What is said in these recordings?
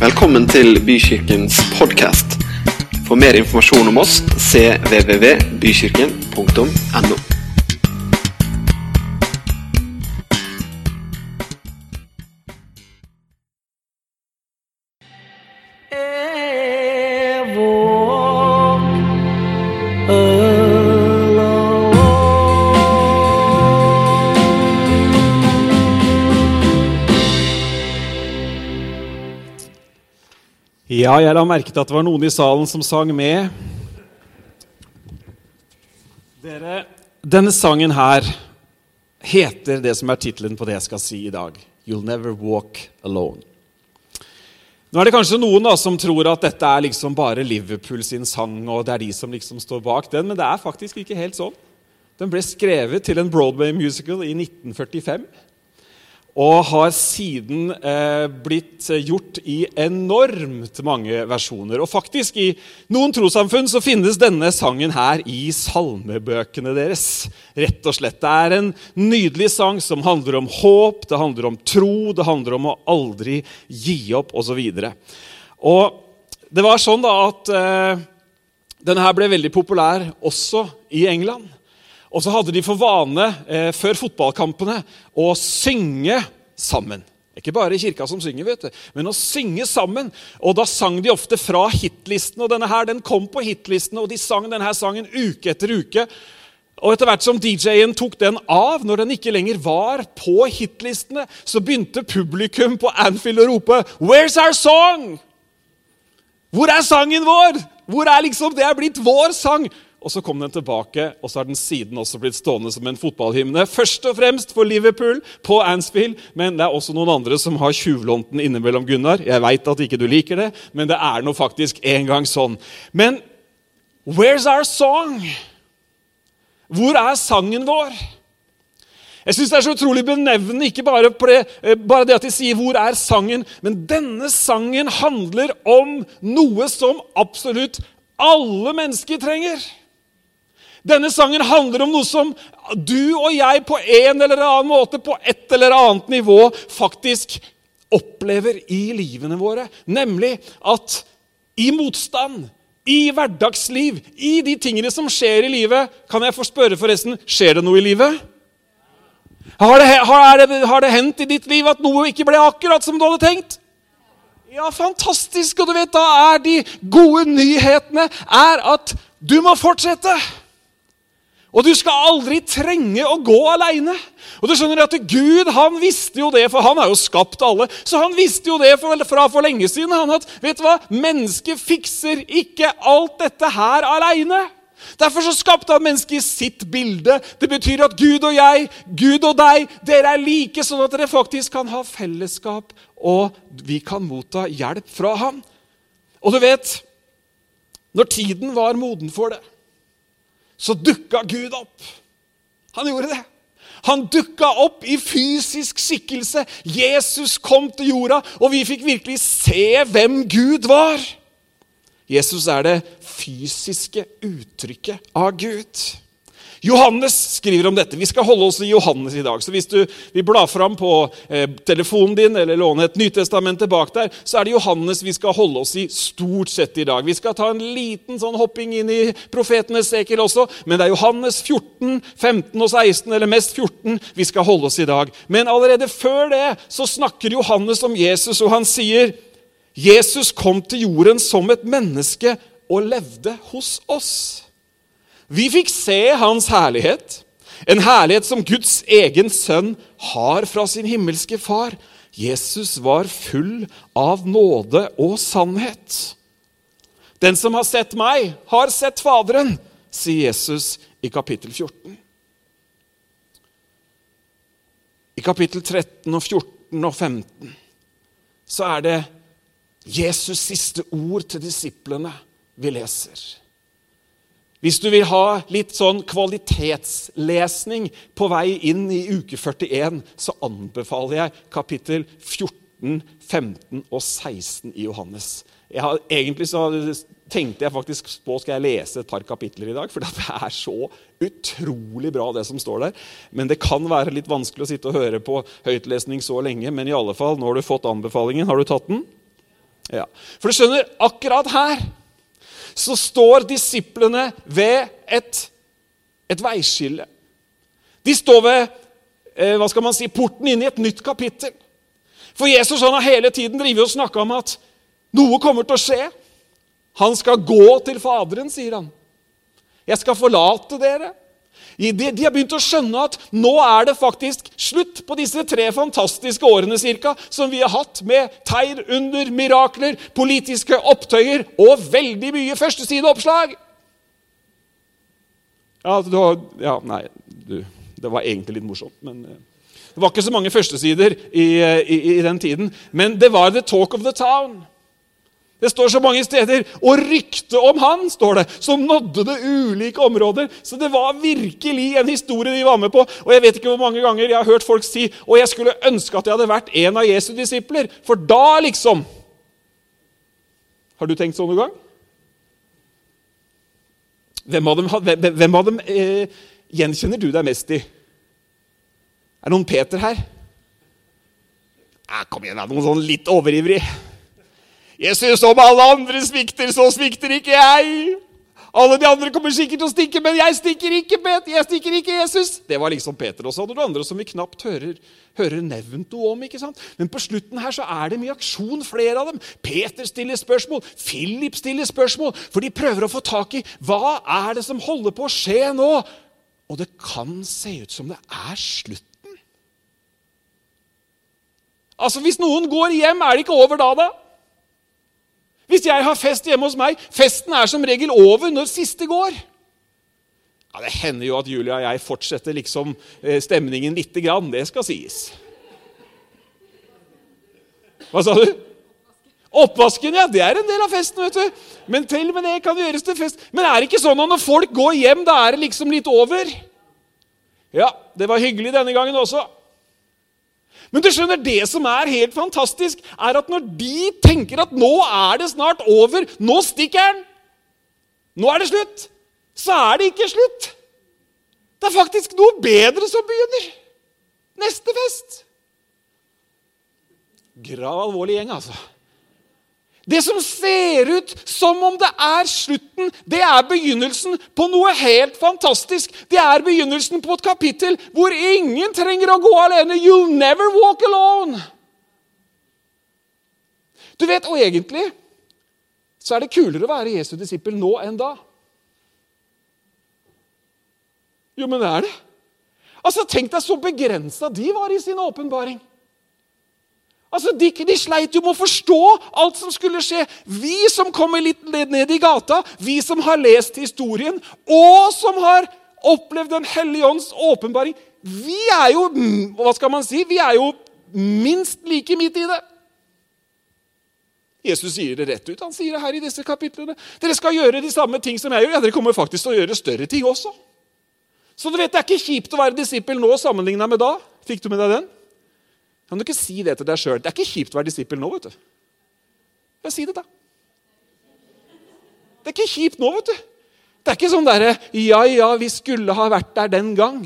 Velkommen til Bykirkens podkast. For mer informasjon om oss cvvvbykirken.no. Ja, jeg la merke til at det var noen i salen som sang med. Dere, denne sangen her heter det som er tittelen på det jeg skal si i dag. You'll Never Walk Alone. Nå er det kanskje noen da som tror at dette er liksom bare Liverpool sin sang, og det er de som liksom står bak den, men det er faktisk ikke helt sånn. Den ble skrevet til en Broadway musical i 1945 og har siden eh, blitt gjort i enormt mange versjoner. Og faktisk I noen trossamfunn så finnes denne sangen her i salmebøkene deres. Rett og slett. Det er en nydelig sang som handler om håp, det handler om tro, det handler om å aldri gi opp osv. Og det var sånn da at eh, denne her ble veldig populær også i England. Og så hadde de for vane eh, før fotballkampene å synge sammen. Ikke bare i kirka som synger, vet du, men å synge sammen. Og Da sang de ofte fra hitlisten, og denne her, den kom på hitlisten, og de sang denne sangen uke etter uke. Og Etter hvert som DJ-en tok den av, når den ikke lenger var på hitlistene, så begynte publikum på Anfield å rope 'Where's our song?' Hvor er sangen vår? Hvor er liksom Det er blitt vår sang! Og så kom den tilbake, og så har den siden også blitt stående som en fotballhymne. Først og fremst for Liverpool på Anfield, men det er også noen andre som har tjuvlånt den innimellom. Gunnar. Jeg veit at ikke du liker det, men det er nå faktisk en gang sånn. Men where's our song? Hvor er sangen vår? Jeg synes Det er så utrolig benevnende, ikke bare, det, eh, bare det at de sier 'hvor er sangen', men denne sangen handler om noe som absolutt alle mennesker trenger. Denne sangen handler om noe som du og jeg på en eller annen måte, på et eller annet nivå, faktisk opplever i livene våre. Nemlig at i motstand, i hverdagsliv, i de tingene som skjer i livet Kan jeg få spørre, forresten, skjer det noe i livet? Har det, har, det, har det hendt i ditt liv at noe ikke ble akkurat som du hadde tenkt? Ja, fantastisk! Og du vet, da er de gode nyhetene er at du må fortsette. Og du skal aldri trenge å gå aleine. Og du skjønner at Gud han visste jo det, for han har jo skapt alle. Så han visste jo det fra for lenge siden han at vet du hva, mennesket fikser ikke alt dette her aleine. Derfor så skapte han mennesket i sitt bilde. Det betyr at Gud og jeg, Gud og deg, dere er like, sånn at dere faktisk kan ha fellesskap, og vi kan motta hjelp fra ham. Og du vet, når tiden var moden for det, så dukka Gud opp. Han gjorde det. Han dukka opp i fysisk skikkelse. Jesus kom til jorda, og vi fikk virkelig se hvem Gud var. Jesus er det fysiske uttrykket av Gud. Johannes skriver om dette. Vi skal holde oss i Johannes i dag. Så Hvis du vil bla fram på eh, telefonen din eller låne et Nytestamentet bak der, så er det Johannes vi skal holde oss i stort sett i dag. Vi skal ta en liten sånn hopping inn i profetenes sekel også, men det er Johannes 14, 15 og 16, eller mest 14, vi skal holde oss i dag. Men allerede før det så snakker Johannes om Jesus, og han sier Jesus kom til jorden som et menneske og levde hos oss. Vi fikk se hans herlighet, en herlighet som Guds egen sønn har fra sin himmelske far. Jesus var full av nåde og sannhet. Den som har sett meg, har sett Faderen, sier Jesus i kapittel 14. I kapittel 13 og 14 og 15 så er det Jesus' siste ord til disiplene vi leser. Hvis du vil ha litt sånn kvalitetslesning på vei inn i uke 41, så anbefaler jeg kapittel 14, 15 og 16 i Johannes. Har, egentlig så tenkte jeg faktisk på skal jeg lese et par kapitler i dag, for det er så utrolig bra, det som står der. Men det kan være litt vanskelig å sitte og høre på høytlesning så lenge. Men i alle fall, nå har du fått anbefalingen. Har du tatt den? Ja. For du skjønner, akkurat her så står disiplene ved et, et veiskille. De står ved eh, hva skal man si, porten inn i et nytt kapittel. For Jesus han har hele tiden drivet og snakka om at noe kommer til å skje. Han skal gå til Faderen, sier han. Jeg skal forlate dere. De, de, har begynt å skjønne at nå er det faktisk slutt på disse tre fantastiske årene cirka, som vi har hatt med tegn, under, mirakler, politiske opptøyer og veldig mye førstesideoppslag. Ja, du har, ja, nei, du, det var egentlig litt morsomt, men eh, Det var ikke så mange førstesider i, i, i den tiden, men det var the talk of the town. Det står så mange steder. Og ryktet om han står det, som nådde det ulike områder. Så det var virkelig en historie de var med på. Og jeg vet ikke hvor mange ganger jeg har hørt folk si og jeg skulle ønske at jeg hadde vært en av Jesu disipler. For da, liksom Har du tenkt sånn noen gang? Hvem av dem, hvem, av dem eh, gjenkjenner du deg mest i? Er det noen Peter her? Ja, kom igjen, da. Noen sånn litt overivrig. Jeg synes om alle andre svikter, så svikter ikke jeg. Alle de andre kommer sikkert til å stikke, men jeg stikker ikke, Peter. Jeg stikker ikke Jesus. Det var liksom Peter. Og så hadde du andre som vi knapt hører, hører nevnt noe om. ikke sant? Men på slutten her så er det mye aksjon, flere av dem. Peter stiller spørsmål, Philip stiller spørsmål, for de prøver å få tak i hva er det som holder på å skje nå. Og det kan se ut som det er slutten. Altså, Hvis noen går hjem, er det ikke over da, da? Hvis jeg har fest hjemme hos meg Festen er som regel over når siste går. Ja, Det hender jo at Julia og jeg fortsetter liksom eh, stemningen lite grann. Det skal sies. Hva sa du? Oppvasken, ja. Det er en del av festen. vet du. Men til og med det kan gjøres til fest. Men er det ikke sånn at når folk går hjem, da er det liksom litt over? Ja, det var hyggelig denne gangen også. Men du skjønner, det som er helt fantastisk, er at når de tenker at nå er det snart over, nå stikker han, nå er det slutt, så er det ikke slutt. Det er faktisk noe bedre som begynner. Neste fest. Grav alvorlig gjeng, altså. Det som ser ut som om det er slutten, det er begynnelsen på noe helt fantastisk. Det er begynnelsen på et kapittel hvor ingen trenger å gå alene. You'll never walk alone. Du vet, Og egentlig så er det kulere å være Jesu disippel nå enn da. Jo, men det er det. Altså, Tenk deg så begrensa de var i sin åpenbaring. Altså, de, de, sleit jo med å forstå alt som skulle skje. Vi som kommer litt ned i gata, vi som har lest historien, og som har opplevd Den hellige ånds åpenbaring, vi er jo hva skal man si, vi er jo minst like midt i det. Jesus sier det rett ut. Han sier det her i disse kapitlene. Dere skal gjøre de samme ting som jeg gjør. Ja, dere kommer faktisk til å gjøre større ting også. Så du vet, Det er ikke kjipt å være disippel nå sammenligna med da. Fikk du med deg den? Kan du ikke si det til deg sjøl? Det er ikke kjipt å være disippel nå. vet du. Ja, si det, da. Det er ikke kjipt nå, vet du. Det er ikke sånn derre Ja, ja, vi skulle ha vært der den gang.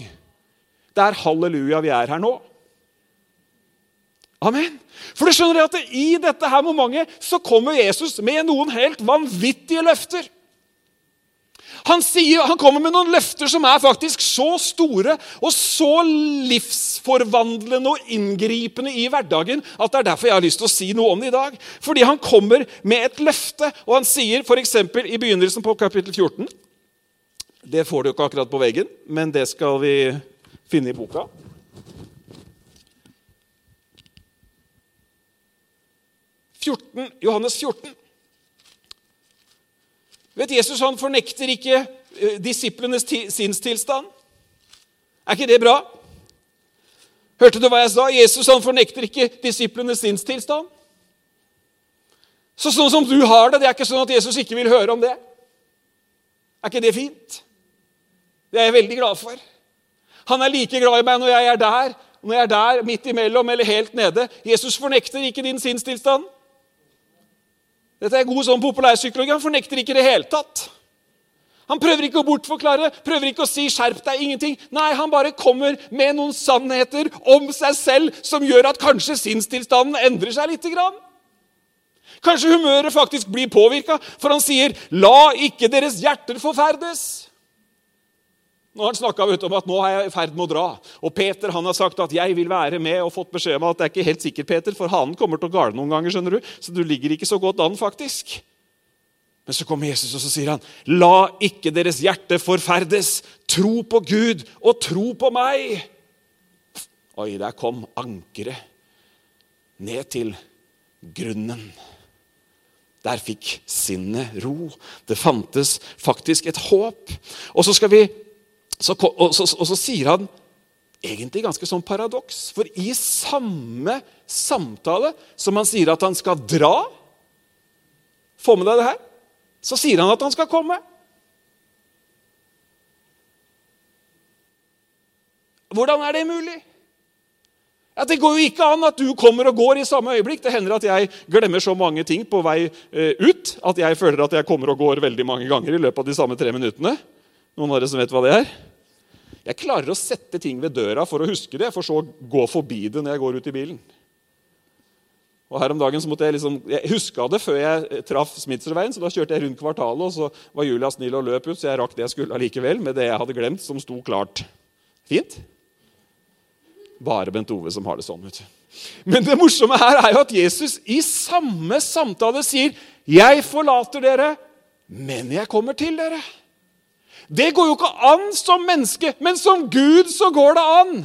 Det er halleluja, vi er her nå. Amen. For du skjønner at I dette her momentet så kommer Jesus med noen helt vanvittige løfter. Han, sier, han, kommer med noen løfter som er faktisk så store og så livsforvandlende og inngripende i hverdagen at det er derfor jeg har lyst til å si noe om det i dag. Fordi han kommer med et løfte, og han sier f.eks. i begynnelsen på kapittel 14 Det får du ikke akkurat på veggen, men det skal vi finne i boka. Johannes 14. Vet Jesus han fornekter ikke eh, disiplenes sinnstilstand. Er ikke det bra? Hørte du hva jeg sa? Jesus han fornekter ikke disiplenes sinnstilstand. Så sånn som du har det, det er ikke sånn at Jesus ikke vil høre om det. Er ikke det fint? Det er jeg veldig glad for. Han er like glad i meg når jeg er der, når jeg er der, midt imellom eller helt nede. Jesus fornekter ikke din sinnstilstand. Dette er god sånn populærpsykologi. Han fornekter ikke i det hele tatt. Han prøver ikke å bortforklare, prøver ikke å si 'skjerp deg', ingenting. Nei, han bare kommer med noen sannheter om seg selv som gjør at kanskje sinnstilstanden endrer seg litt. Kanskje humøret faktisk blir påvirka, for han sier, 'La ikke deres hjerter forferdes'. Nå har han snakka om at nå er jeg i ferd med å dra. Og Peter han har sagt at 'jeg vil være med', og fått beskjed om at det er ikke helt sikkert, Peter, for hanen kommer til å gale noen ganger. skjønner du, Så du ligger ikke så godt an, faktisk. Men så kommer Jesus og så sier han, 'La ikke deres hjerte forferdes. Tro på Gud og tro på meg.' Oi, der kom ankeret ned til grunnen. Der fikk sinnet ro. Det fantes faktisk et håp. Og så, skal vi, så, og så, og så sier han egentlig ganske sånn paradoks. For i samme samtale som han sier at han skal dra Få med deg det her. Så sier han at han skal komme. Hvordan er det mulig? Ja, Det går jo ikke an at du kommer og går i samme øyeblikk. Det hender at jeg glemmer så mange ting på vei eh, ut at jeg føler at jeg kommer og går veldig mange ganger i løpet av de samme tre minuttene. Noen av dere som vet hva det er? Jeg klarer å sette ting ved døra for å huske det, for så å gå forbi det når jeg går ut i bilen. Og her om dagen så måtte Jeg liksom, jeg huska det før jeg traff Smitsrudveien, så da kjørte jeg rundt kvartalet, og så var Julia snill og løp ut, så jeg rakk det jeg skulle allikevel, med det jeg hadde glemt, som sto klart. Fint? Bare Bent Ove som har det sånn. vet du. Men det morsomme her er jo at Jesus i samme samtale sier, 'Jeg forlater dere, men jeg kommer til dere'. Det går jo ikke an som menneske, men som Gud så går det an.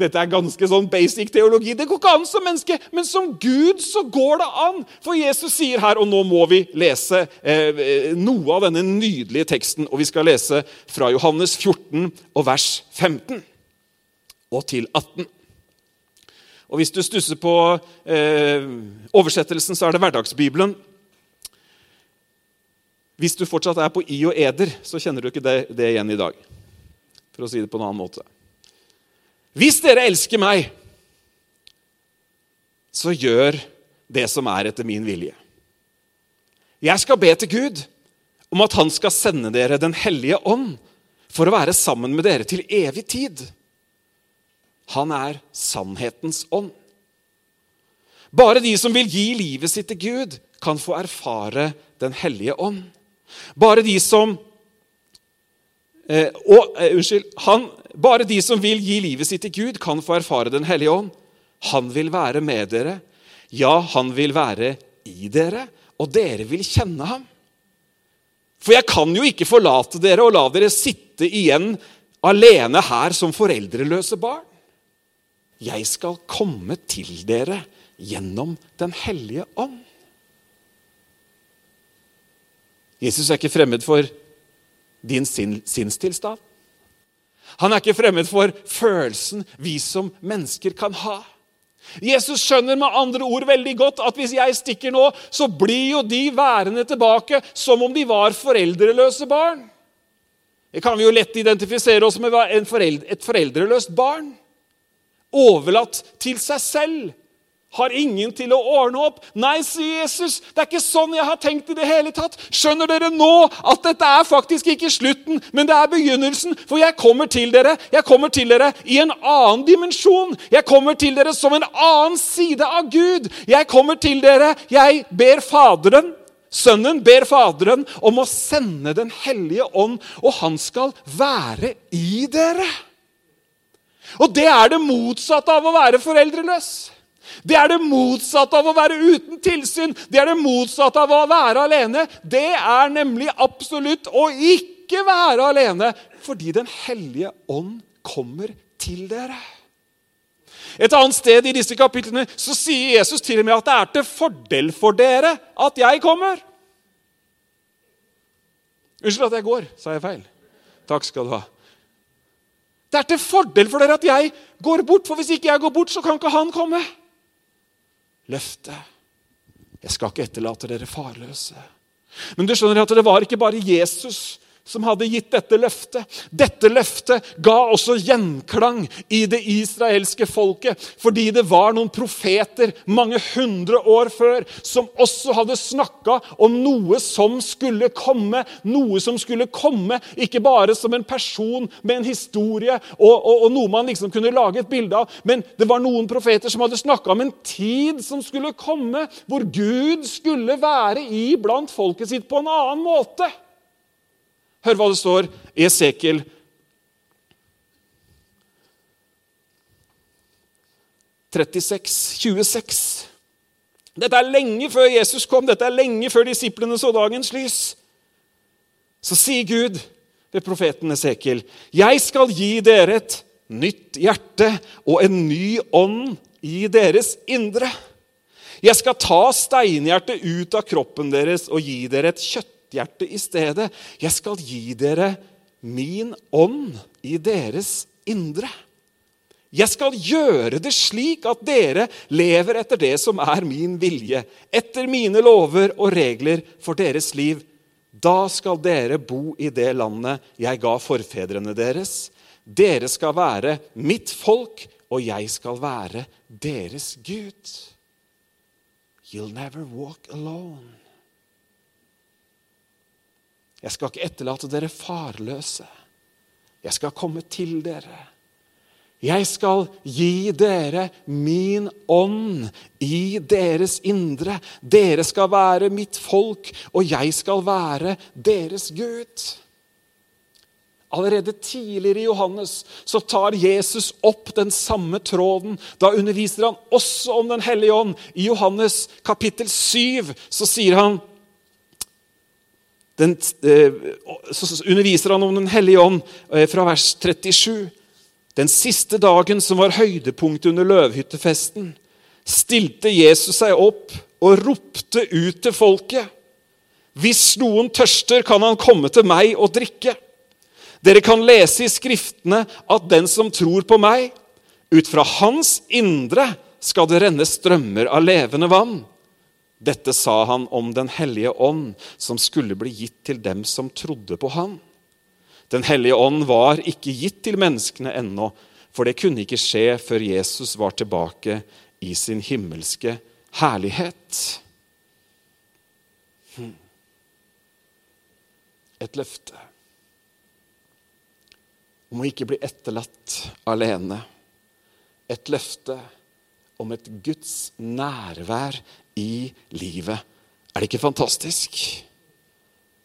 Dette er ganske sånn basic teologi. Det går ikke an som menneske, men som Gud så går det an. For Jesus sier her, og nå må vi lese eh, noe av denne nydelige teksten. Og vi skal lese fra Johannes 14 og vers 15 og til 18. Og Hvis du stusser på eh, oversettelsen, så er det Hverdagsbibelen. Hvis du fortsatt er på i og eder, så kjenner du ikke det, det igjen i dag. For å si det på en annen måte. Hvis dere elsker meg, så gjør det som er etter min vilje. Jeg skal be til Gud om at han skal sende dere Den hellige ånd for å være sammen med dere til evig tid. Han er sannhetens ånd. Bare de som vil gi livet sitt til Gud, kan få erfare Den hellige ånd. Bare de som eh, og, eh, Unnskyld. Han, bare de som vil gi livet sitt til Gud, kan få erfare Den hellige ånd. Han vil være med dere. Ja, han vil være i dere, og dere vil kjenne ham. For jeg kan jo ikke forlate dere og la dere sitte igjen alene her som foreldreløse barn. Jeg skal komme til dere gjennom Den hellige ånd. Jesus er ikke fremmed for din sinnstilstand. Han er ikke fremmed for følelsen vi som mennesker kan ha. Jesus skjønner med andre ord veldig godt at hvis jeg stikker nå, så blir jo de værende tilbake som om de var foreldreløse barn. Det kan vi jo lett identifisere oss med et foreldreløst barn. Overlatt til seg selv har ingen til å ordne opp. Nei, sier Jesus, det er ikke sånn jeg har tenkt i det hele tatt. Skjønner dere nå at dette er faktisk ikke slutten, men det er begynnelsen? For jeg kommer til dere jeg kommer til dere i en annen dimensjon. Jeg kommer til dere som en annen side av Gud. Jeg kommer til dere, jeg ber Faderen Sønnen ber Faderen om å sende Den hellige ånd, og han skal være i dere. Og det er det motsatte av å være foreldreløs. Det er det motsatte av å være uten tilsyn. Det er det motsatte av å være alene. Det er nemlig absolutt å ikke være alene, fordi Den hellige ånd kommer til dere. Et annet sted i disse kapitlene så sier Jesus til og med at det er til fordel for dere at jeg kommer. Unnskyld at jeg går, sa jeg feil. Takk skal du ha. Det er til fordel for dere at jeg går bort, for hvis ikke jeg går bort, så kan ikke han komme løftet. Jeg skal ikke etterlate dere farløse. Men du skjønner at det var ikke bare Jesus som hadde gitt dette løftet. Dette løftet ga også gjenklang i det israelske folket, fordi det var noen profeter mange hundre år før som også hadde snakka om noe som skulle komme. Noe som skulle komme, ikke bare som en person med en historie og, og, og noe man liksom kunne lage et bilde av, men det var noen profeter som hadde snakka om en tid som skulle komme, hvor Gud skulle være iblant folket sitt på en annen måte. Hør hva det står i Esekiel 36, 26. Dette er lenge før Jesus kom, dette er lenge før disiplene så dagens lys. Så sier Gud ved profeten Esekiel.: Jeg skal gi dere et nytt hjerte og en ny ånd i deres indre. Jeg skal ta steinhjertet ut av kroppen deres og gi dere et kjøtthjerte i stedet. Jeg skal gi dere min ånd i deres indre. Jeg skal gjøre det slik at dere lever etter det som er min vilje, etter mine lover og regler for deres liv. Da skal dere bo i det landet jeg ga forfedrene deres. Dere skal være mitt folk, og jeg skal være deres Gud. You'll never walk alone. Jeg skal ikke etterlate dere farløse. Jeg skal komme til dere. Jeg skal gi dere min ånd i deres indre. Dere skal være mitt folk, og jeg skal være deres Gud. Allerede tidligere i Johannes så tar Jesus opp den samme tråden. Da underviser han også om Den hellige ånd. I Johannes kapittel 7 så sier han den, eh, Så underviser han om Den hellige ånd eh, fra vers 37. Den siste dagen som var høydepunktet under løvhyttefesten, stilte Jesus seg opp og ropte ut til folket. Hvis noen tørster, kan han komme til meg og drikke. Dere kan lese i Skriftene at den som tror på meg, ut fra hans indre skal det renne strømmer av levende vann. Dette sa han om Den hellige ånd, som skulle bli gitt til dem som trodde på han. Den hellige ånd var ikke gitt til menneskene ennå, for det kunne ikke skje før Jesus var tilbake i sin himmelske herlighet. Hmm. Et løfte om å ikke bli etterlatt alene. Et løfte om et Guds nærvær i livet. Er det ikke fantastisk?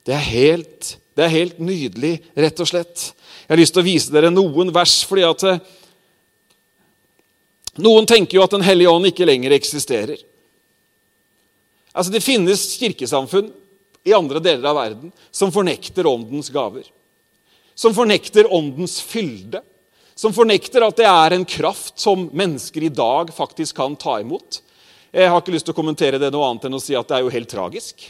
Det er helt, det er helt nydelig, rett og slett. Jeg har lyst til å vise dere noen vers, fordi at eh, noen tenker jo at Den hellige ånd ikke lenger eksisterer. Altså Det finnes kirkesamfunn i andre deler av verden som fornekter åndens gaver som fornekter åndens fylde, som fornekter at det er en kraft som mennesker i dag faktisk kan ta imot. Jeg har ikke lyst til å kommentere det noe annet enn å si at det er jo helt tragisk.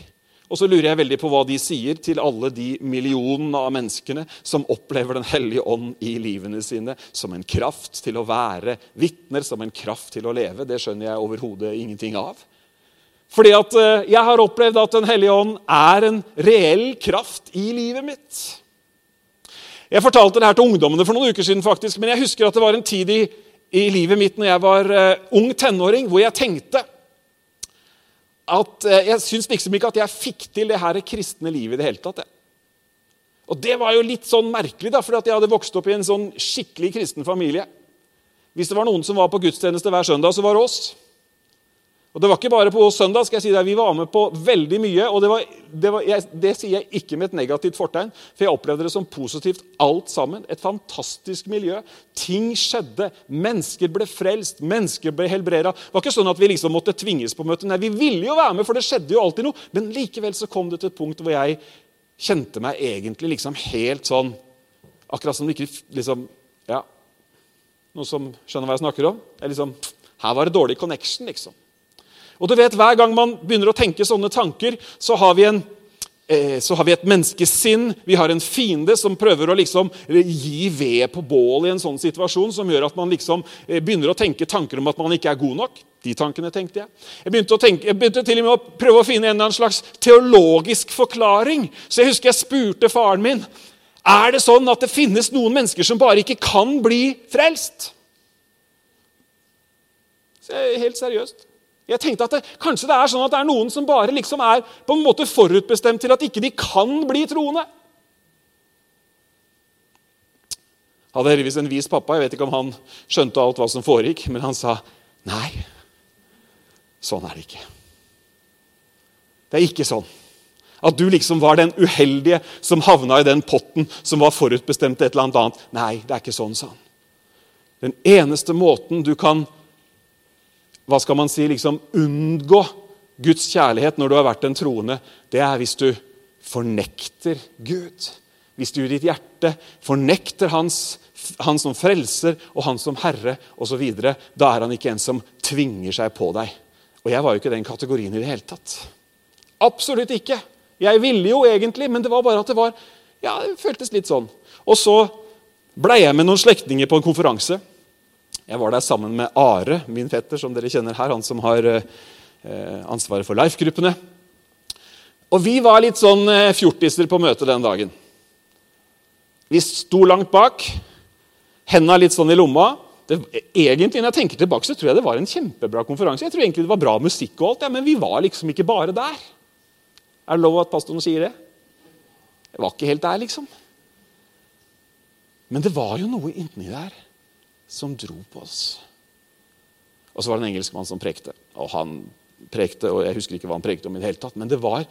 Og så lurer jeg veldig på hva de sier til alle de millionene av menneskene som opplever Den hellige ånd i livene sine som en kraft til å være vitner, som en kraft til å leve. Det skjønner jeg overhodet ingenting av. Fordi at eh, jeg har opplevd at Den hellige ånd er en reell kraft i livet mitt. Jeg fortalte det her til ungdommene for noen uker siden, faktisk, men jeg husker at det var en tid i, i livet mitt når jeg var uh, ung tenåring, hvor jeg tenkte at uh, Jeg syns liksom ikke at jeg fikk til det her kristne livet i det hele tatt. Jeg. Og det var jo litt sånn merkelig, da, fordi jeg hadde vokst opp i en sånn skikkelig kristen familie. Hvis det var noen som var på gudstjeneste hver søndag, så var det oss. Og Det var ikke bare på søndag. skal jeg si det. Vi var med på veldig mye. og Det, var, det, var, jeg, det sier jeg ikke med et negativt fortegn, for jeg opplevde det som positivt alt sammen. Et fantastisk miljø. Ting skjedde. Mennesker ble frelst. Mennesker ble helbreda. Det var ikke sånn at vi liksom måtte tvinges på møtet. Nei, vi ville jo være med, for det skjedde jo alltid noe. Men likevel så kom det til et punkt hvor jeg kjente meg egentlig liksom helt sånn Akkurat som det ikke liksom, ja, Noen som skjønner hva jeg snakker om? Jeg liksom, her var det dårlig connection, liksom. Og du vet, Hver gang man begynner å tenke sånne tanker, så har vi, en, eh, så har vi et menneskesinn. Vi har en fiende som prøver å liksom gi ved på bål i en sånn situasjon, som gjør at man liksom eh, begynner å tenke tanker om at man ikke er god nok. De tankene tenkte jeg. Jeg begynte, tenke, jeg begynte, til og med å prøve å finne en eller annen slags teologisk forklaring. Så jeg husker jeg spurte faren min er det sånn at det finnes noen mennesker som bare ikke kan bli frelst. Så jeg, Helt seriøst. Jeg tenkte at det, Kanskje det er sånn at det er noen som bare liksom er på en måte forutbestemt til at ikke de kan bli troende. Hadde heldigvis en vis pappa. Jeg vet ikke om han skjønte alt hva som foregikk, men han sa nei. Sånn er det ikke. Det er ikke sånn. At du liksom var den uheldige som havna i den potten som var forutbestemt til et eller annet. Nei, det er ikke sånn, sa han. Den eneste måten du kan hva skal man si, liksom unngå Guds kjærlighet når du har vært en troende, det er hvis du fornekter Gud. Hvis du i ditt hjerte fornekter hans, han som frelser og han som herre osv., da er han ikke en som tvinger seg på deg. Og jeg var jo ikke den kategorien i det hele tatt. Absolutt ikke. Jeg ville jo egentlig, men det var bare at det var ja, det føltes litt sånn. Og så blei jeg med noen slektninger på en konferanse. Jeg var der sammen med Are, min fetter, som dere kjenner her, han som har eh, ansvaret for Life-gruppene. Og vi var litt sånn eh, fjortiser på møtet den dagen. Vi sto langt bak, henda litt sånn i lomma det, egentlig, når jeg tenker tilbake, så tror jeg det var en kjempebra konferanse. Jeg tror egentlig det var bra musikk og alt, ja, Men vi var liksom ikke bare der. Er det lov at pastoren sier det? Jeg var ikke helt der, liksom. Men det var jo noe inni der som dro på oss. Og så var det en engelskmann som prekte. Og han prekte, og jeg husker ikke hva han prekte om i det hele tatt, men det var,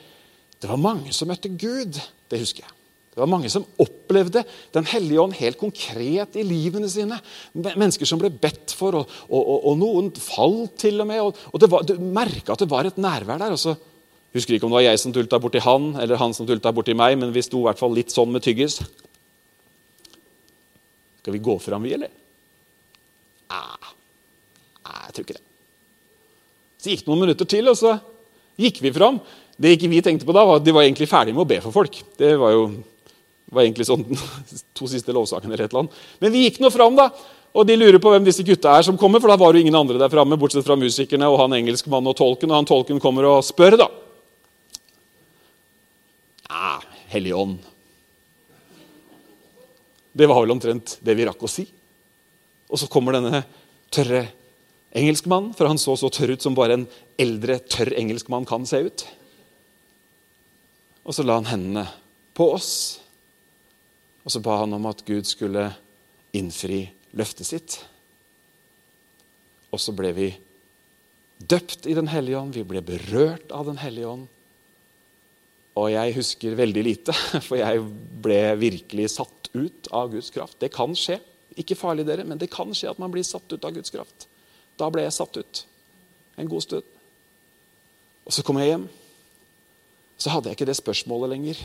det var mange som møtte Gud. Det husker jeg. Det var mange som opplevde Den hellige ånd helt konkret i livene sine. Mennesker som ble bedt for, og, og, og, og noen falt til og med. Og, var, Du merka at det var et nærvær der. og så Husker ikke om det var jeg som dulta borti han, eller han som dulta borti meg, men vi sto i hvert fall litt sånn med tyggis. Skal vi gå fram, vi, eller? Nei, jeg tror ikke det. Så gikk det noen minutter til, og så gikk vi fram. Det ikke vi tenkte på da, var at de var egentlig ferdige med å be for folk. Det var jo var egentlig sånn to siste lovsakene eller et eller annet. Men vi gikk nå fram, da. Og de lurer på hvem disse gutta er som kommer, for da var jo ingen andre der framme, bortsett fra musikerne og han engelskmannen og tolken. Og han tolken kommer og spør, da. Ja, Hellig ånd. Det var vel omtrent det vi rakk å si. Og så kommer denne tørre engelskmannen, for han så så tørr ut som bare en eldre, tørr engelskmann kan se ut. Og så la han hendene på oss, og så ba han om at Gud skulle innfri løftet sitt. Og så ble vi døpt i Den hellige ånd, vi ble berørt av Den hellige ånd. Og jeg husker veldig lite, for jeg ble virkelig satt ut av Guds kraft. Det kan skje. Ikke farlig, dere, men det kan skje at man blir satt ut av Guds kraft. Da ble jeg satt ut en god stund. Og så kom jeg hjem. Så hadde jeg ikke det spørsmålet lenger.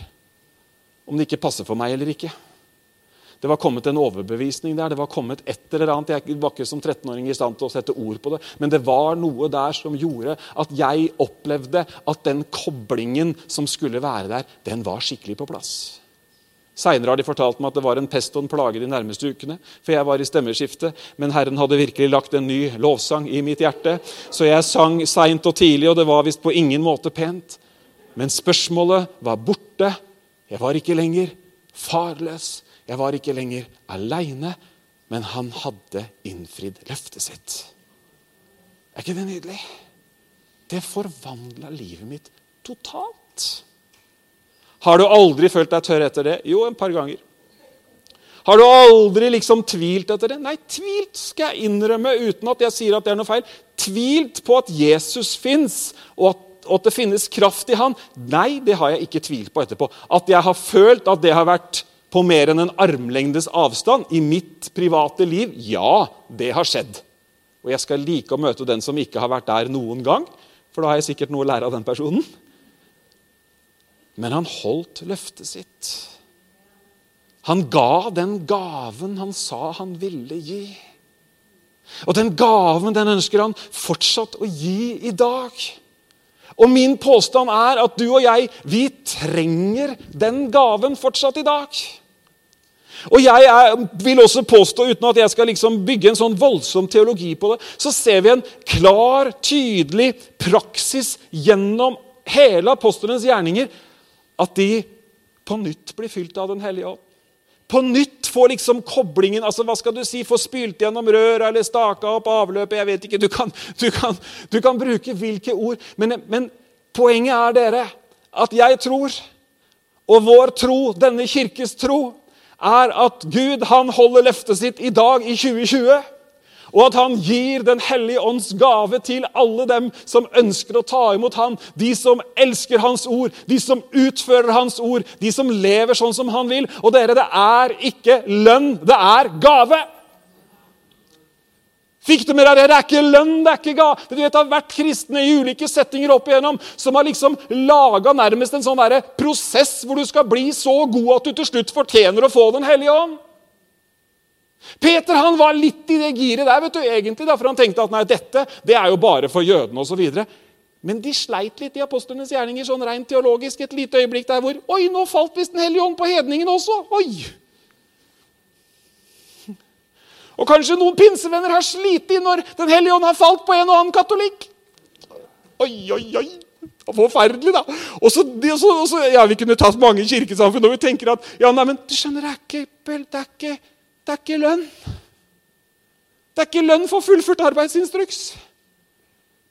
Om det ikke passer for meg eller ikke. Det var kommet en overbevisning der. det var kommet et eller annet. Jeg var ikke som 13-åring i stand til å sette ord på det, men det var noe der som gjorde at jeg opplevde at den koblingen som skulle være der, den var skikkelig på plass. Seinere har de fortalt meg at det var en pest og en plage de nærmeste ukene. For jeg var i stemmeskifte, men Herren hadde virkelig lagt en ny lovsang i mitt hjerte. Så jeg sang seint og tidlig, og det var visst på ingen måte pent. Men spørsmålet var borte. Jeg var ikke lenger farløs. Jeg var ikke lenger aleine, men han hadde innfridd løftet sitt. Er ikke det nydelig? Det forvandla livet mitt totalt. Har du aldri følt deg tørr etter det? Jo, en par ganger. Har du aldri liksom tvilt etter det? Nei, tvilt skal jeg innrømme uten at jeg sier at det er noe feil. Tvilt på at Jesus fins, og at, og at det finnes kraft i han. Nei, det har jeg ikke tvilt på etterpå. At jeg har følt at det har vært på mer enn en armlengdes avstand i mitt private liv? Ja, det har skjedd. Og jeg skal like å møte den som ikke har vært der noen gang, for da har jeg sikkert noe å lære av den personen. Men han holdt løftet sitt. Han ga den gaven han sa han ville gi. Og den gaven den ønsker han fortsatt å gi i dag. Og min påstand er at du og jeg, vi trenger den gaven fortsatt i dag. Og jeg er, vil også påstå, uten at jeg skal liksom bygge en sånn voldsom teologi på det, så ser vi en klar, tydelig praksis gjennom hele apostelens gjerninger at de på nytt blir fylt av Den hellige ånd. På nytt får liksom koblingen altså hva skal du si, Få spylt gjennom røra eller staka opp avløpet. jeg vet ikke, Du kan, du kan, du kan bruke hvilke ord. Men, men poenget er dere, at jeg tror, og vår tro, denne kirkes tro, er at Gud han holder løftet sitt i dag, i 2020. Og at han gir Den hellige ånds gave til alle dem som ønsker å ta imot ham. De som elsker hans ord, de som utfører hans ord, de som lever sånn som han vil. Og dere, det er ikke lønn, det er gave. Fikk du med deg det? Det er ikke lønn, det er ikke ga. Du vet, Det har vært kristne i ulike settinger opp igjennom som har liksom laga nærmest en sånn prosess hvor du skal bli så god at du til slutt fortjener å få Den hellige ånd. Peter han var litt i det giret der, vet du, egentlig, da, for han tenkte at nei, dette det er jo bare for jødene osv. Men de sleit litt i apostlenes gjerninger sånn rent teologisk et lite øyeblikk der hvor Oi, nå falt visst Den hellige ånd på hedningen også! Oi! Og kanskje noen pinsevenner har slitt i når Den hellige ånd har falt på en og annen katolikk. Oi, oi, oi. Forferdelig, da. Og så, ja, Vi kunne tatt mange kirkesamfunn og vi tenker at ja, nei, men du skjønner, det er ikke, det er ikke, det er ikke lønn. Det er ikke lønn for fullført arbeidsinstruks.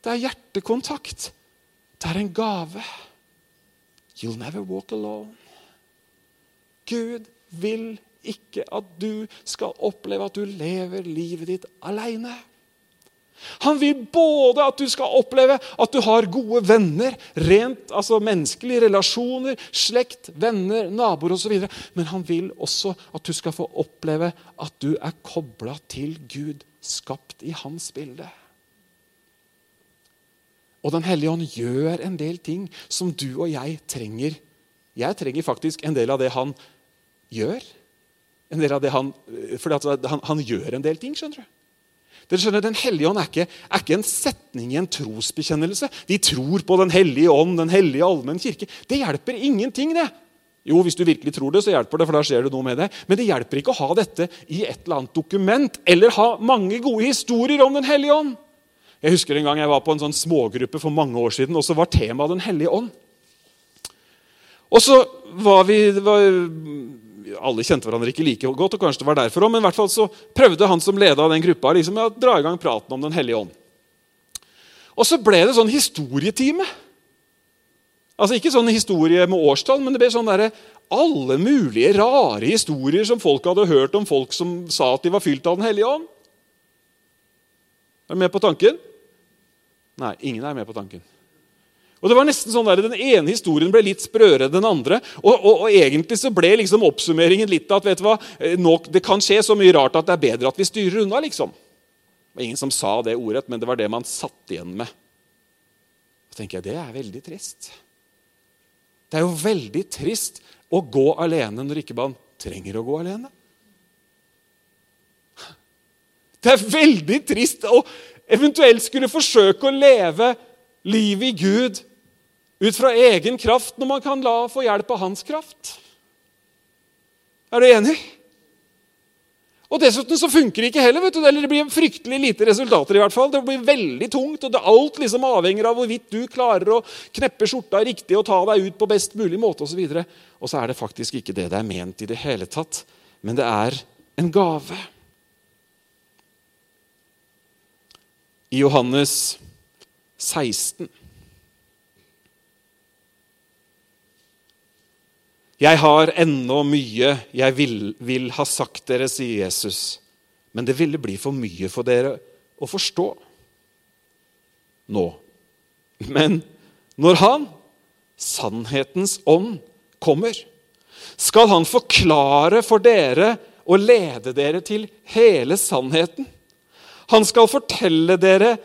Det er hjertekontakt. Det er en gave. You'll never walk alone. Gud vil ikke at du skal oppleve at du lever livet ditt aleine. Han vil både at du skal oppleve at du har gode venner, rent altså menneskelige relasjoner, slekt, venner, naboer osv. Men han vil også at du skal få oppleve at du er kobla til Gud, skapt i hans bilde. Og Den hellige ånd gjør en del ting som du og jeg trenger. Jeg trenger faktisk en del av det han gjør. En del av det han, for han, han gjør en del ting. skjønner du. Dere skjønner, Den hellige ånd er ikke, er ikke, en setning i en trosbekjennelse. De tror på Den hellige ånd, Den hellige allmenn kirke. Det hjelper ingenting, det. Jo, hvis du virkelig tror det, så hjelper det, for da skjer det noe med det. Men det hjelper ikke å ha dette i et eller annet dokument eller ha mange gode historier om Den hellige ånd. Jeg husker en gang jeg var på en sånn smågruppe for mange år siden, og så var temaet Den hellige ånd. Og så var vi var, Alle kjente hverandre ikke like godt, og kanskje det var derfor òg, men i hvert fall så prøvde han som leda den gruppa, liksom, å dra i gang praten om Den hellige ånd. Og så ble det sånn historietime. Altså Ikke sånn historie med årstall, men det ble sånn der, alle mulige rare historier som folk hadde hørt om folk som sa at de var fylt av Den hellige ånd. Er du med på tanken? Nei, ingen er med på tanken. Og det var nesten sånn der, Den ene historien ble litt sprøere enn den andre. Og, og, og, egentlig så ble liksom oppsummeringen litt at vet du hva, eh, nå, det kan skje så mye rart at det er bedre at vi styrer unna. liksom. Det var ingen som sa det ordrett, men det var det man satt igjen med. Så tenker jeg, Det er veldig trist. Det er jo veldig trist å gå alene når ikke man trenger å gå alene. Det er veldig trist å eventuelt skulle forsøke å leve livet i Gud ut fra egen kraft når man kan la få hjelp av hans kraft. Er du enig? Og Dessuten så funker det ikke heller. vet du, eller Det blir fryktelig lite resultater. i hvert fall. Det blir veldig tungt, og det alt liksom avhenger av hvorvidt du klarer å kneppe skjorta riktig og ta deg ut på best mulig måte osv. Og, så og så er det faktisk ikke det det er ment i det hele tatt, men det er en gave. I Johannes 16 Jeg har ennå mye jeg vil, vil, ha sagt dere, sier Jesus. Men det ville bli for mye for dere å forstå nå. Men når Han, sannhetens ånd, kommer, skal Han forklare for dere og lede dere til hele sannheten. Han skal fortelle dere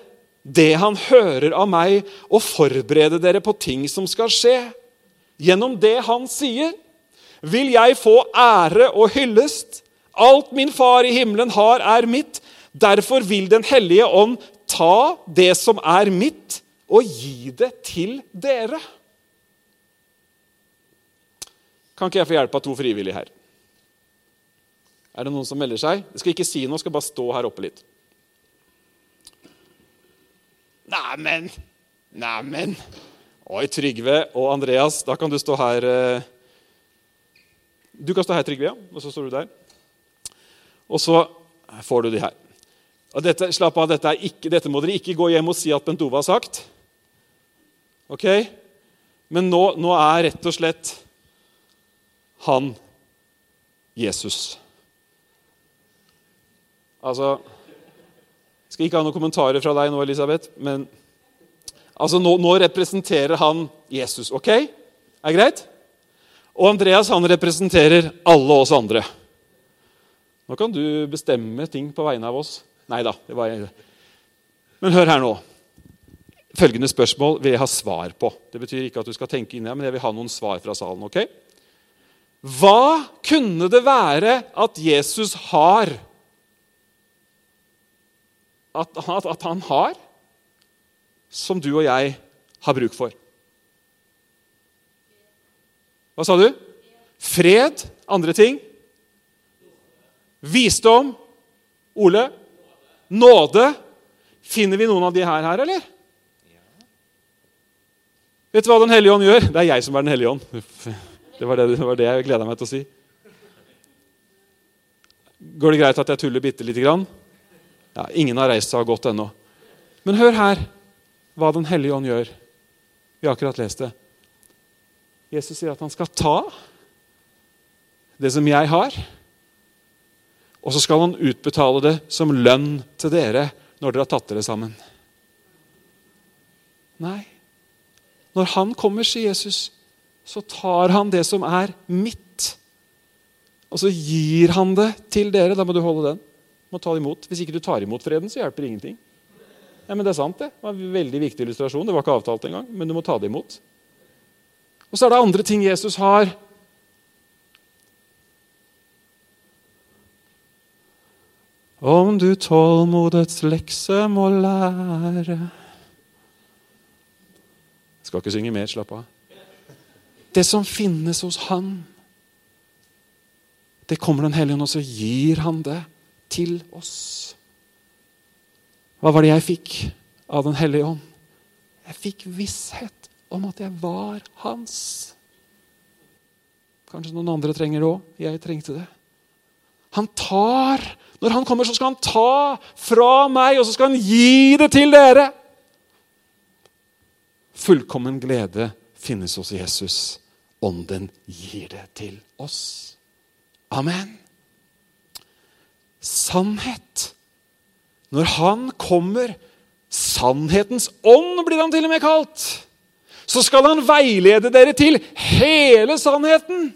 det han hører av meg, og forberede dere på ting som skal skje. Gjennom det han sier, vil jeg få ære og hyllest. Alt min far i himmelen har, er mitt. Derfor vil Den hellige ånd ta det som er mitt, og gi det til dere. Kan ikke jeg få hjelp av to frivillige her? Er det noen som melder seg? Jeg skal ikke si noe, jeg skal bare stå her oppe litt. Neimen Neimen Oi, Trygve og Andreas, da kan du stå her. eh. Du kan stå her, Trygve, ja. Og så står du der. Og så får du de her. Og dette, slapp av, dette, ikke, dette må dere ikke gå hjem og si at Bent Ove har sagt. Ok? Men nå, nå er rett og slett han Jesus. Altså Skal ikke ha noen kommentarer fra deg nå, Elisabeth, men altså, nå, nå representerer han Jesus. Ok? Er det greit? Og Andreas han representerer alle oss andre. Nå kan du bestemme ting på vegne av oss. Nei da. det var Men hør her nå. Følgende spørsmål vil jeg ha svar på. Det betyr ikke at du skal tenke inni deg, men jeg vil ha noen svar fra salen. ok? Hva kunne det være at Jesus har at, at, at han har, som du og jeg har bruk for? Hva sa du? Fred. Andre ting? Visdom. Ole? Nåde. Finner vi noen av de her, her eller? Vet du hva Den hellige ånd gjør? Det er jeg som er Den hellige ånd. Det var det, det, var det jeg gleda meg til å si. Går det greit at jeg tuller bitte lite grann? Ja, ingen har reist seg og gått ennå. Men hør her hva Den hellige ånd gjør. Vi har akkurat lest det. Jesus sier at han skal ta det som jeg har, og så skal han utbetale det som lønn til dere når dere har tatt dere sammen. Nei. Når han kommer, sier Jesus, så tar han det som er mitt, og så gir han det til dere. Da må du holde den. Du må ta det imot. Hvis ikke du tar imot freden, så hjelper det ingenting. Ja, men Det er sant, det. Det var en veldig viktig illustrasjon. Det var ikke avtalt engang, men du må ta det imot. Og så er det andre ting Jesus har. Om du tålmodets lekse må lære Jeg Skal ikke synge mer, slapp av. Det som finnes hos Han, det kommer Den hellige ånd, og så gir Han det til oss. Hva var det jeg fikk av Den hellige ånd? Jeg fikk visshet om at jeg var hans. Kanskje noen andre trenger det òg. Jeg trengte det. Han tar Når han kommer, så skal han ta fra meg, og så skal han gi det til dere. Fullkommen glede finnes hos Jesus. Ånden gir det til oss. Amen. Sannhet. Når han kommer, sannhetens ånd blir han til og med kalt, så skal han veilede dere til hele sannheten.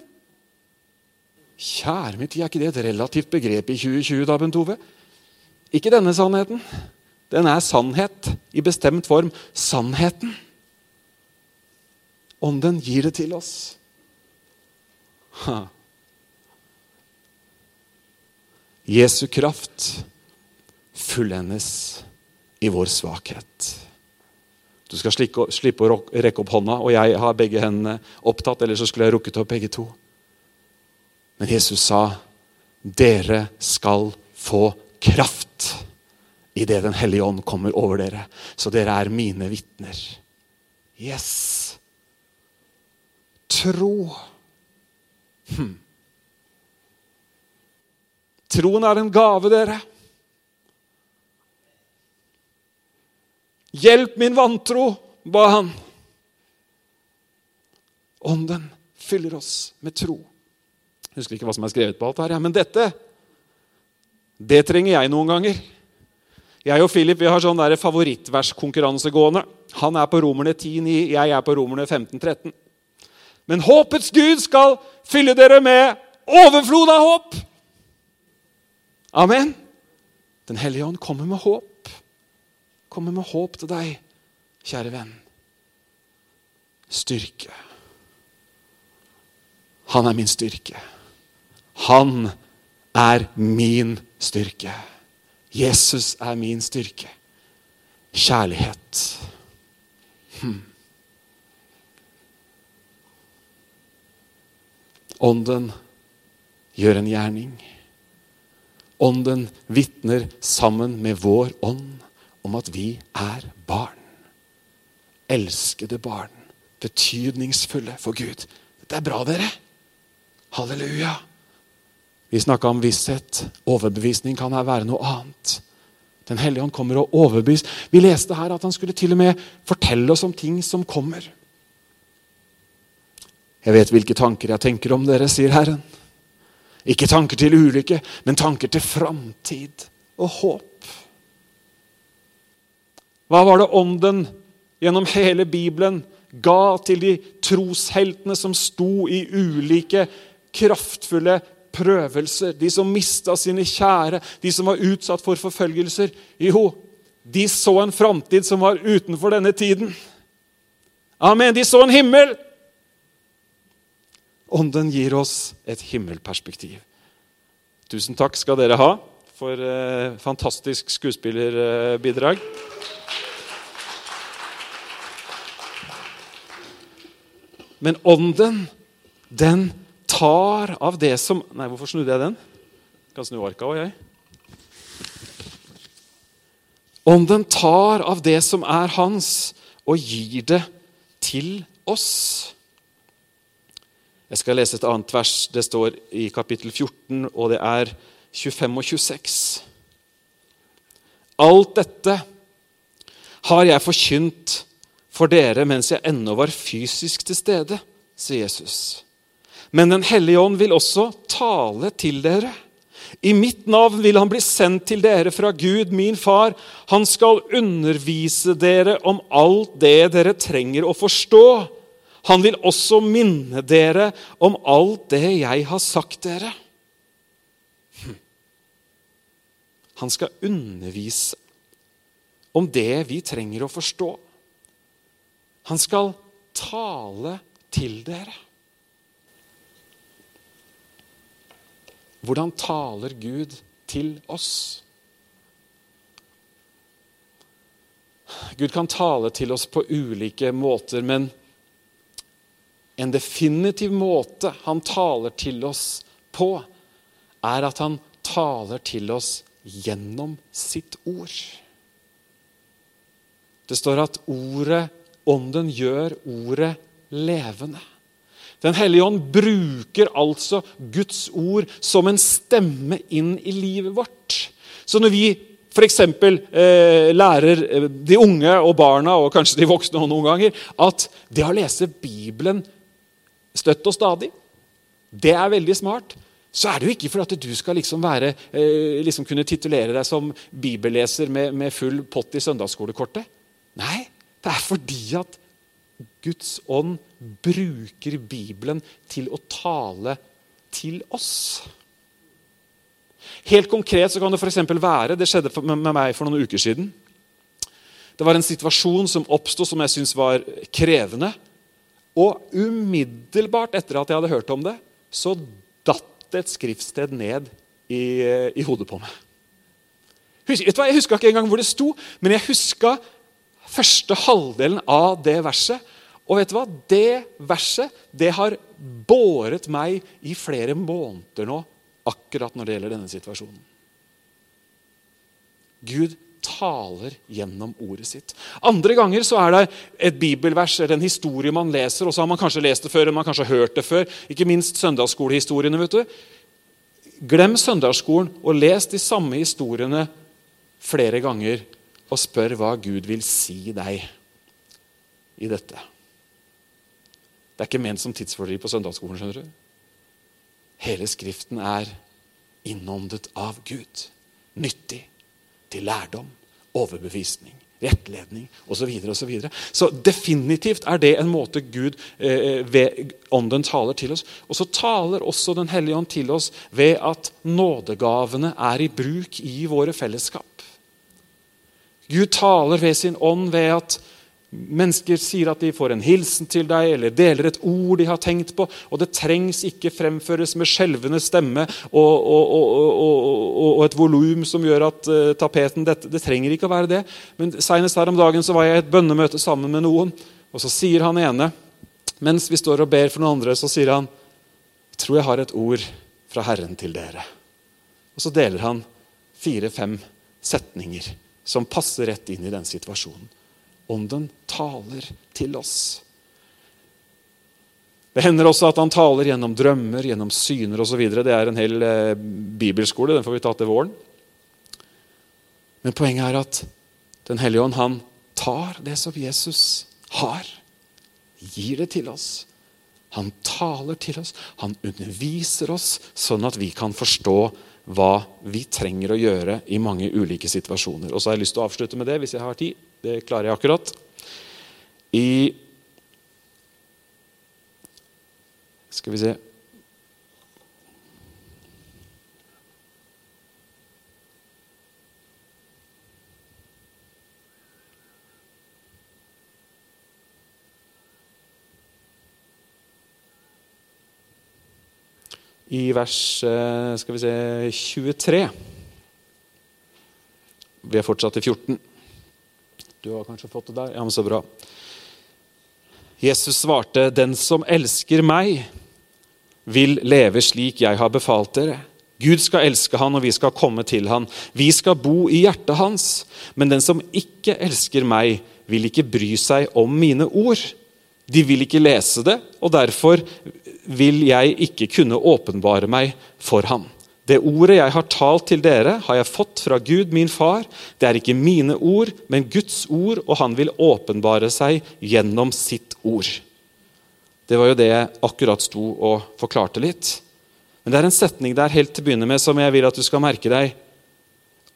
Kjære mitt, er ikke det et relativt begrep i 2020, da, Bent Ove? Ikke denne sannheten. Den er sannhet i bestemt form. Sannheten. Ånden gir det til oss. Ha. Jesu kraft fullendes i vår svakhet. Du skal slippe å rekke opp hånda, og jeg har begge hendene opptatt. Eller så skulle jeg rukket opp begge to. Men Jesus sa, 'Dere skal få kraft' idet Den hellige ånd kommer over dere. Så dere er mine vitner. Yes. Tro. Hm. Troen er en gave, dere. Hjelp min vantro, ba han. Ånden fyller oss med tro. Jeg husker ikke hva som er skrevet på alt her, men dette det trenger jeg noen ganger. Jeg og Philip vi har sånn favorittverskonkurranse gående. Han er på Romerne 10,9, jeg er på Romerne 15,13. Men håpets Gud skal fylle dere med overflod av håp. Amen. Den hellige ånd kommer med håp. Kommer med håp til deg, kjære venn. Styrke. Han er min styrke. Han er min styrke. Jesus er min styrke. Kjærlighet. Hm. Ånden gjør en gjerning. Ånden vitner sammen med vår ånd om at vi er barn. Elskede barn. Betydningsfulle for Gud. Dette er bra, dere. Halleluja. Vi snakka om visshet. Overbevisning kan her være noe annet. Den hellige ånd kommer og overbevist. Vi leste her at han skulle til og med fortelle oss om ting som kommer. Jeg vet hvilke tanker jeg tenker om dere, sier Herren. Ikke tanker til ulykke, men tanker til framtid og håp. Hva var det Ånden gjennom hele Bibelen ga til de trosheltene som sto i ulike kraftfulle prøvelser? De som mista sine kjære, de som var utsatt for forfølgelser. Jo, de så en framtid som var utenfor denne tiden. Amen. De så en himmel Ånden gir oss et himmelperspektiv. Tusen takk skal dere ha for eh, fantastisk skuespillerbidrag. Men ånden, den tar av det som Nei, hvorfor snudde jeg den? Kan snu arka òg, jeg. Ånden tar av det som er hans, og gir det til oss. Jeg skal lese et annet vers. Det står i kapittel 14, og det er 25 og 26. Alt dette har jeg forkynt for dere mens jeg ennå var fysisk til stede, sier Jesus. Men Den hellige ånd vil også tale til dere. I mitt navn vil han bli sendt til dere fra Gud, min far. Han skal undervise dere om alt det dere trenger å forstå. Han vil også minne dere om alt det jeg har sagt dere. Hm. Han skal undervise om det vi trenger å forstå. Han skal tale til dere. Hvordan taler Gud til oss? Gud kan tale til oss på ulike måter, men en definitiv måte han taler til oss på, er at han taler til oss gjennom sitt ord. Det står at ordet, ånden, gjør ordet levende. Den hellige ånd bruker altså Guds ord som en stemme inn i livet vårt. Så når vi f.eks. Eh, lærer eh, de unge og barna, og kanskje de voksne noen ganger, at det å lese Bibelen støtt og stadig. Det er veldig smart. Så er det jo ikke for at du skal liksom, være, eh, liksom kunne titulere deg som bibelleser med, med full pott i søndagsskolekortet. Nei, det er fordi at Guds ånd bruker Bibelen til å tale til oss. Helt konkret så kan det f.eks. være Det skjedde med meg for noen uker siden. Det var en situasjon som oppsto som jeg syntes var krevende. Og umiddelbart etter at jeg hadde hørt om det, så datt det et skriftsted ned i, i hodet på meg. Husk? Jeg huska ikke engang hvor det sto, men jeg huska første halvdelen av det verset. Og vet du hva? Det verset det har båret meg i flere måneder nå, akkurat når det gjelder denne situasjonen. Gud taler gjennom ordet sitt. Andre ganger så er det et bibelvers eller en historie man leser, og så har man kanskje lest det før, eller man kanskje hørt det før. Ikke minst søndagsskolehistoriene. vet du. Glem søndagsskolen og les de samme historiene flere ganger og spør hva Gud vil si deg i dette. Det er ikke ment som tidsfordriv på søndagsskolen. skjønner du. Hele Skriften er innåndet av Gud. Nyttig til lærdom, overbevisning, rettledning osv. Så, videre, og så, videre. så definitivt er det en måte Gud eh, ved Ånden taler til oss. Og så taler også Den hellige ånd til oss ved at nådegavene er i bruk i våre fellesskap. Gud taler ved sin ånd ved at Mennesker sier at de får en hilsen til deg eller deler et ord de har tenkt på. og Det trengs ikke fremføres med skjelvende stemme og, og, og, og et volum som gjør at uh, tapeten det, det, trenger ikke å være det. Men Senest her om dagen så var jeg i et bønnemøte sammen med noen. og Så sier han ene, mens vi står og ber for noen andre, så sier han jeg tror jeg har et ord fra Herren til dere. Og så deler han fire-fem setninger som passer rett inn i den situasjonen. Ånden taler til oss. Det hender også at han taler gjennom drømmer, gjennom syner osv. Det er en hel eh, bibelskole. Den får vi ta til våren. Men poenget er at Den hellige ånd han tar det som Jesus har, gir det til oss. Han taler til oss, han underviser oss, sånn at vi kan forstå hva vi trenger å gjøre i mange ulike situasjoner. Og så har jeg lyst til å avslutte med det, hvis jeg har tid. Det klarer jeg akkurat. I Skal vi se I vers eh, skal vi se, 23 Vi er fortsatt i 14. Du har kanskje fått det der? Ja, men så bra. Jesus svarte, 'Den som elsker meg' vil leve slik jeg har befalt dere. Gud skal elske han, og vi skal komme til han. Vi skal bo i hjertet hans. Men den som ikke elsker meg, vil ikke bry seg om mine ord. De vil ikke lese det, og derfor vil jeg ikke kunne åpenbare meg for ham. Det ordet jeg har talt til dere, har jeg fått fra Gud, min far. Det er ikke mine ord, men Guds ord, og han vil åpenbare seg gjennom sitt ord. Det var jo det jeg akkurat sto og forklarte litt. Men det er en setning der helt til å begynne med som jeg vil at du skal merke deg.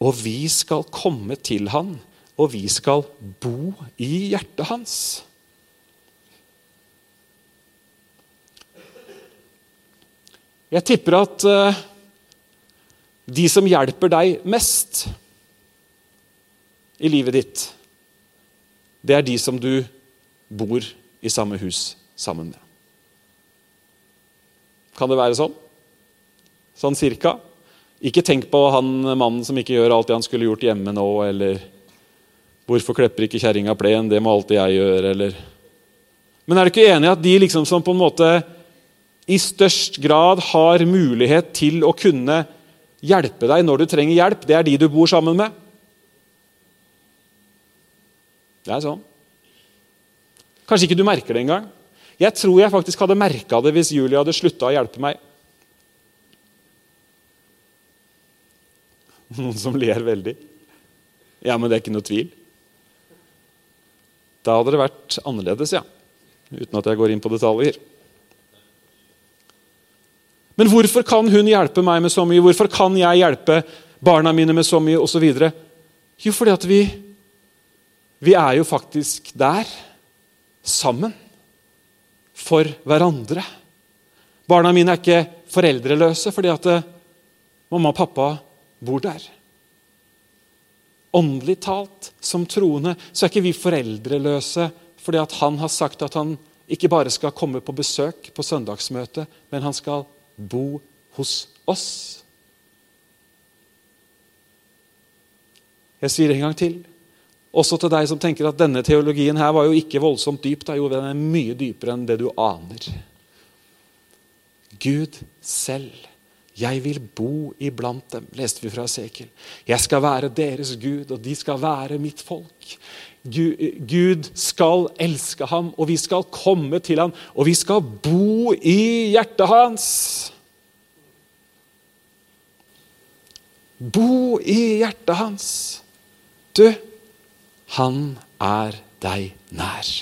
Og vi skal komme til han, og vi skal bo i hjertet hans. Jeg tipper at uh, de som hjelper deg mest i livet ditt, det er de som du bor i samme hus sammen med. Kan det være sånn? Sånn cirka? Ikke tenk på han mannen som ikke gjør alt det han skulle gjort hjemme nå, eller 'Hvorfor klepper ikke kjerringa plen? Det må alltid jeg gjøre', eller Men er du ikke enig i at de liksom som på en måte i størst grad har mulighet til å kunne hjelpe deg når du trenger hjelp, det er de du bor sammen med? Det er sånn. Kanskje ikke du merker det engang. Jeg tror jeg faktisk hadde merka det hvis Julie hadde slutta å hjelpe meg. Noen som ler veldig. Ja, men det er ikke noe tvil. Da hadde det vært annerledes, ja. Uten at jeg går inn på detaljer. Men hvorfor kan hun hjelpe meg med så mye? Hvorfor kan jeg hjelpe barna mine med så mye? Og så videre? jo, fordi at vi, vi er jo faktisk der sammen for hverandre. Barna mine er ikke foreldreløse fordi at eh, mamma og pappa bor der. Åndelig talt, som troende, så er ikke vi foreldreløse fordi at han har sagt at han ikke bare skal komme på besøk på søndagsmøte, men han skal bo hos oss. Jeg sier det en gang til. Også til deg som tenker at denne teologien her var jo ikke voldsomt dyp. Da. Jo, den er mye dypere enn det du aner. Gud selv. Jeg vil bo iblant dem, leste vi fra Sekel. Jeg skal være deres Gud, og de skal være mitt folk. Gud skal elske ham, og vi skal komme til ham, og vi skal bo i hjertet hans. Bo i hjertet hans. Du, han er deg nær.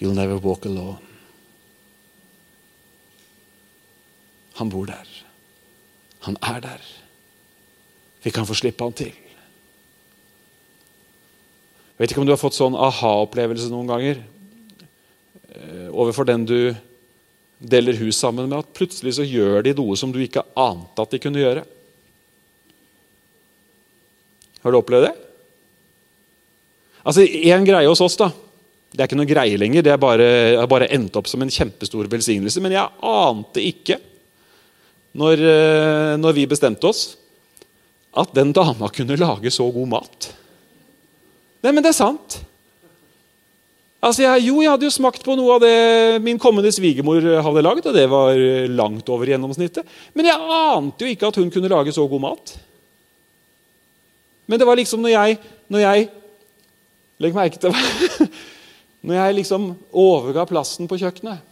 You'll never walk alone. Han bor der. Han er der. Vi kan få slippe han til. Jeg vet ikke om du har fått sånn aha-opplevelse noen ganger eh, overfor den du deler hus sammen med, at plutselig så gjør de noe som du ikke ante at de kunne gjøre. Har du opplevd det? Altså, Én greie hos oss, da. Det er ikke noe greie lenger. Det har bare, bare endt opp som en kjempestor velsignelse. Men jeg ante ikke, når, eh, når vi bestemte oss, at den dama kunne lage så god mat. Nei, men det er sant. Altså, jeg, Jo, jeg hadde jo smakt på noe av det min kommende svigermor hadde lagd, og det var langt over gjennomsnittet. Men jeg ante jo ikke at hun kunne lage så god mat. Men det var liksom når jeg, når jeg Legg merke til Når jeg liksom overga plassen på kjøkkenet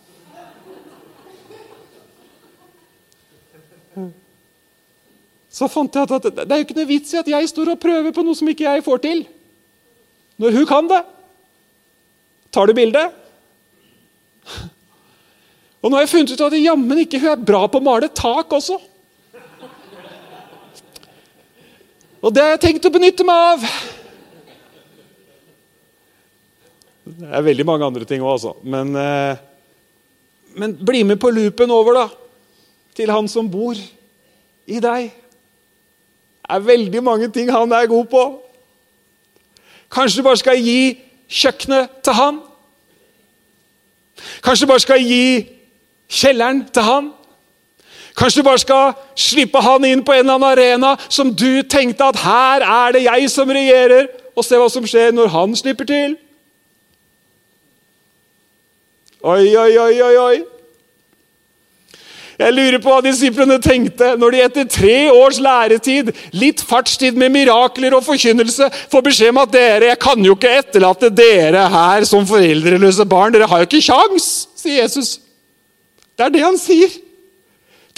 Så fant jeg at det er jo ikke noe vits i at jeg står og prøver på noe som ikke jeg får til. Når hun kan det. Tar du bildet? Og nå har jeg funnet ut at jammen ikke hun er bra på å male tak også. Og det har jeg tenkt å benytte meg av. Det er veldig mange andre ting òg, altså. Men, eh, men bli med på loopen over, da. Til han som bor i deg. Det er veldig mange ting han er god på. Kanskje du bare skal gi kjøkkenet til han? Kanskje du bare skal gi kjelleren til han? Kanskje du bare skal slippe han inn på en eller annen arena som du tenkte at her er det jeg som regjerer, og se hva som skjer når han slipper til? Oi, oi, oi, oi, oi. Jeg lurer på hva disiplene tenkte når de etter tre års læretid, litt fartstid med mirakler og forkynnelse, får beskjed om at dere, jeg kan jo ikke etterlate dere her som foreldreløse barn. Dere har jo ikke kjangs, sier Jesus. Det er det han sier.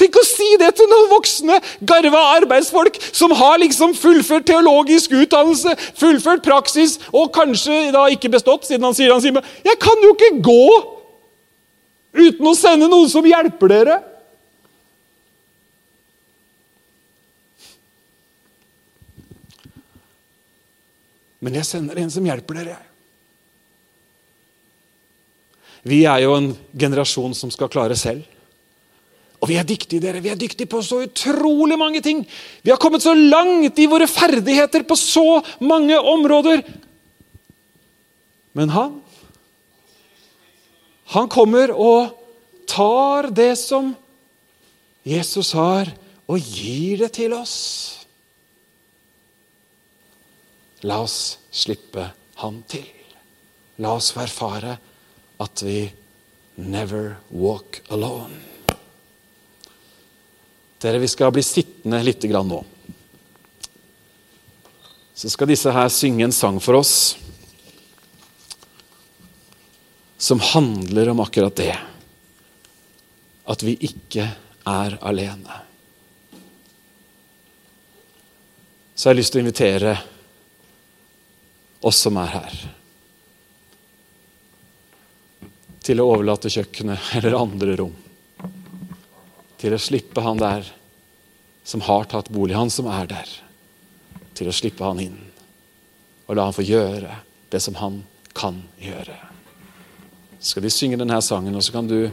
Tenk å si det til noen voksne, garva arbeidsfolk som har liksom fullført teologisk utdannelse, fullført praksis og kanskje da ikke bestått, siden han sier han sier, Jeg kan jo ikke gå uten å sende noen som hjelper dere. Men jeg sender en som hjelper dere. Vi er jo en generasjon som skal klare selv. Og vi er dyktige, dere. Vi er dyktige på så utrolig mange ting. Vi har kommet så langt i våre ferdigheter på så mange områder. Men han Han kommer og tar det som Jesus har, og gir det til oss. La oss slippe han til. La oss få erfare at vi never walk alone. Dere, Vi skal bli sittende litt grann nå. Så skal disse her synge en sang for oss som handler om akkurat det. At vi ikke er alene. Så jeg har lyst til å invitere oss som er her, til å overlate kjøkkenet eller andre rom. Til å slippe han der som har tatt bolig, han som er der. Til å slippe han inn og la han få gjøre det som han kan gjøre. Så skal vi synge denne sangen, og så kan du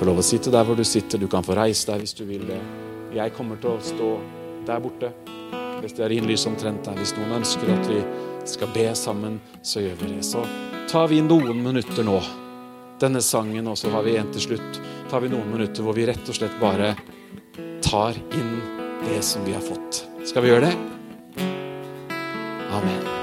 få lov å sitte der hvor du sitter. Du kan få reise deg hvis du vil det. Jeg kommer til å stå der borte. Hvis det er innlys omtrent der. Hvis noen ønsker at vi skal be sammen, så gjør vi det. Så tar vi noen minutter nå, denne sangen, og så har vi en til slutt. tar vi noen minutter hvor vi rett og slett bare tar inn det som vi har fått. Skal vi gjøre det? Amen.